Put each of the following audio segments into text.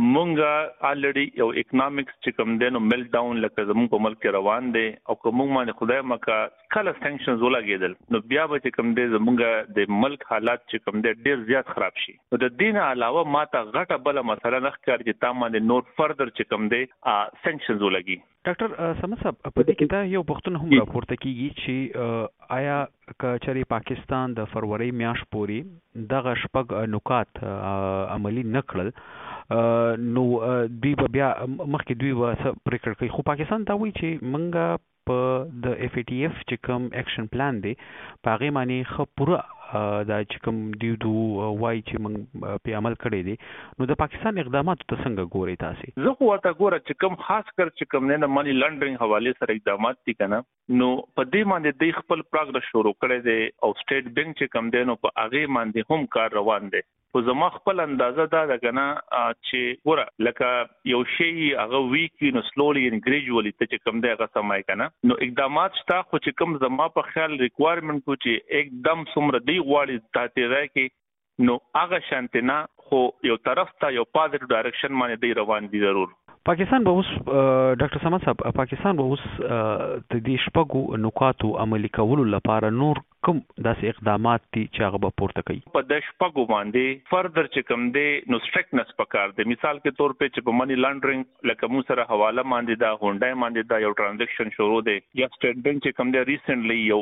مونږ الرډي یو اکنامکس چې کوم دی نو ملټ ډاون لکه زموږ په ملک کې روان دی او که مونږ باندې خدای مکه کله سانکشنز ولګېدل نو بیا به چې کوم دی زمونږ د ملک حالات چې کوم دی ډیر زیات خراب شي نو د دین علاوه ماته غټه بل مسله نه ښکار چې تا باندې نور فردر چې کوم دی سانکشنز ولګي ډاکټر صمد صاحب په دې کې دا یو پوښتنه هم راپورته کیږي چې آیا که چېرې پاکستان د فرورۍ میاشت پورې دغه شپږ نکات عملی نه کړل نو دوی به بیا مخکې دوی به څه پرېکړه کوي خو پاکستان دا وایي چې موږ په د اف ای ټي اف چې کوم اکشن پلان دی په هغې معنی خه پوره دا چې کوم دیو دو وای چې موږ په عمل کړی دی نو د پاکستان اقداماتو ته څنګه ګوري تاسو زه خو ورته ګوره چې کوم خاص کر چې کوم نه مانی لانډرینګ حواله سره اقدامات دي کنه نو په دې باندې د خپل پروګرام شروع کړی دی او سټیټ بانک چې کوم دی نو په هغه باندې هم کار روان دی خو زما خپل اندازه دا ده کنه چې ګوره لکه یو شی هغه ویک وی نو سلولی ان ګریجولی ته چې کم دی هغه سمای کنه نو اقدامات شته خو چې کم زما په خیال ریکوایرمنټ کو چې اکدم سمره دی غواړي ته تیرای کې نو هغه شانت نه خو یو طرف ته یو پازټیو ډایرکشن باندې دی روان دي ضرور پاکستان به اوس ډاکټر سمد صاحب پاکستان به اوس د دې شپږو نکاتو عملی کولو لپاره نور کوم داسې اقدامات دي چې هغه به پورته کوي؟ په ده شپږو باندې فردر چې کوم دی نو سټریکنس په کار دی مثال کې طور پۀ چې په منی لانډرنګ لکه مونږ سره حواله ماندې ده هونډای ماندې ده یو ټرانزیکشن شروع دی یا سټیټ بینک چې کوم دی ریسنټلی یو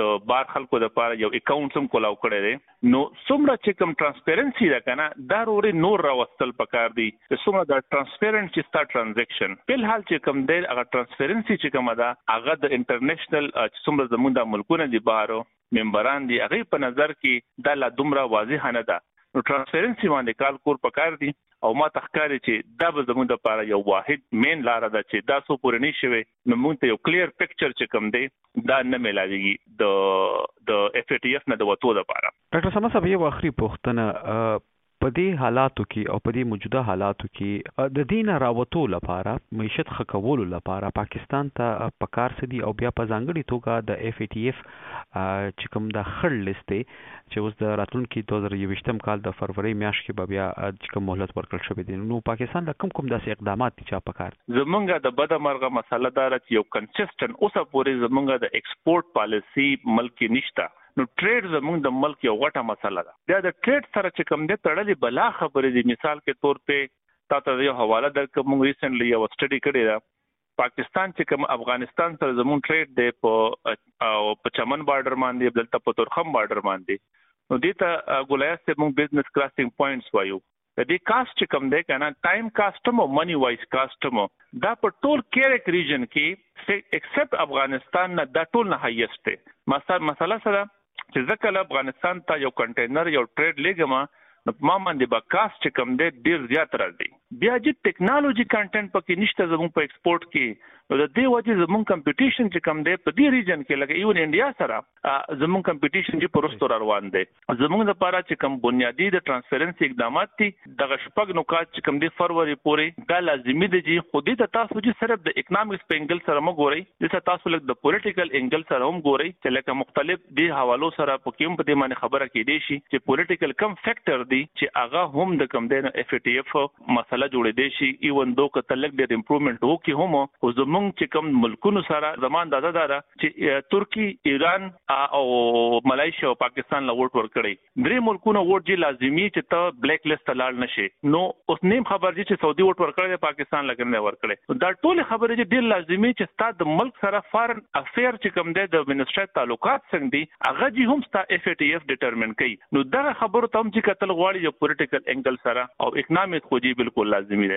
د بار خلکو لپاره یو اکونټ هم کولاو کړی دی. نو څومره چې کوم ترانسپیرنسي ده کنه دا روري نور راوستل پکار دي چې څومره دا ترانسپیرنت چې ستا ترانزیکشن په حال چې کوم دی هغه ترانسپیرنسي چې کوم ده هغه د انټرنیشنل چې څومره زمونږ د ملکونه دي بهرو ممبران دي هغه په نظر کې دا لا دومره واضح نه ده نو ترانسپیرنسي باندې کال کور پکار دي او ما تخکاري چې دا به زموږ لپاره یو واحد مین لار ده چې دا سو پورې نه شوي نو موږ ته یو کلیر پکچر چې کوم دی دا نه ملاویږي د د اف ای ټی اف نه د وتو لپاره ډاکټر سما صاحب یو اخري پوښتنه په دې حالاتو کې او په دې موجوده حالاتو کې د دین راوتو لپاره معیشت خکولو لپاره پاکستان ته پکار سدي او بیا په ځانګړي توګه د اف ای ټی اف چې کوم د خړ لیست چې اوس د راتلونکي دوه زره یوویشتم کال د فرورۍ میاشت کې به بیا چې کوم مهلت ورکړل شوی دی نو پاکستان ته کوم کوم داسې اقدامات دي چې هغه پکار دي؟ زمونږ د بده مرغه مساله دا ده چې یو کنسیسټنټ اوسه پورې زمونږ د ایکسپورټ پالیسي ملک کې نشته نو ټریډ زمونږ د ملک یو غټه مساله ده بیا د ټریډ سره چې کوم دې تړلې بلا خبرې دي مثال کې تور ته تاته یو حواله درکړم موږ ریسنټلی یو سټډي کړې ده پاکستان چې کوم افغانستان سره زمون ټریډ دی په او په چمن بارډر باندې دلته په تورخم بارډر باندې نو دته ګولایست ته موږ بزنس کراسینګ پوینټس وایو د دې کاست چې کوم دی کنه ټایم کاست مو منی وایز کاست مو دا په ټول کیرک ریجن کې ایکسپټ افغانستان نه دا ټول نه هایست دی مثلا سره چې زه کله افغانستان ته یو کنټینر یو ټریډ لګم نو په ما باندې به کاست چې کم دی ډیر زیات راځي بیا چې ټیکنالوژي کانټینټ پکې نشته زموږ په ایکسپورت کې نو د دې وجه زموږ کمپټیشن چې کم دی په دې ریجن کې لکه ایون انډیا سره زموږ کمپټیشن چې پرستو روان دی زموږ لپاره چې کم بنیادی د ترانسپیرنسي اقدامات دي دغه شپږ نکات چې کوم دي فروري پورې دا لازمي دي جي خو دې ته تاسو جي صرف د اکنامکس په انګل سره مه ګورئ دې ته تاسو لږ د پوليټيکل انګل سره هم ګورئ چې لکه مختلف دې حوالو سره په کې هم په دې باندې خبره کېدې شي چې پوليټيکل کم فکټر دي چې هغه هم د کم دین اف ټي اف مسله جوړې دي شي ایون دو که تلک ډېر امپروومنت هو کې هم خو زمونږ چې کم ملکونو سره زمان دازه دارا چې ترکي ایران او ملایشیا او پاکستان لا ووټ ورکړي درې ملکونه ووټ جی لازمی چې ته بلیک لیست ته لاړ نشې نو اوس نیم خبر جی چې سعودي ووټ ورکړی دی پاکستان لکه نه ورکړی نو دا ټولې خبرې جی ډیر لازمی چې ستا د ملک سره فارن افیر چې کوم دی د منسټری تعلقات څنګه دی هغه جی هم ستا اف ای ټی اف ډیټرمن کوي نو دغه خبرو ته هم جی کتل غواړي یو پولیټیکل انګل سره او اکنامیک خو جی بالکل لازمی دی.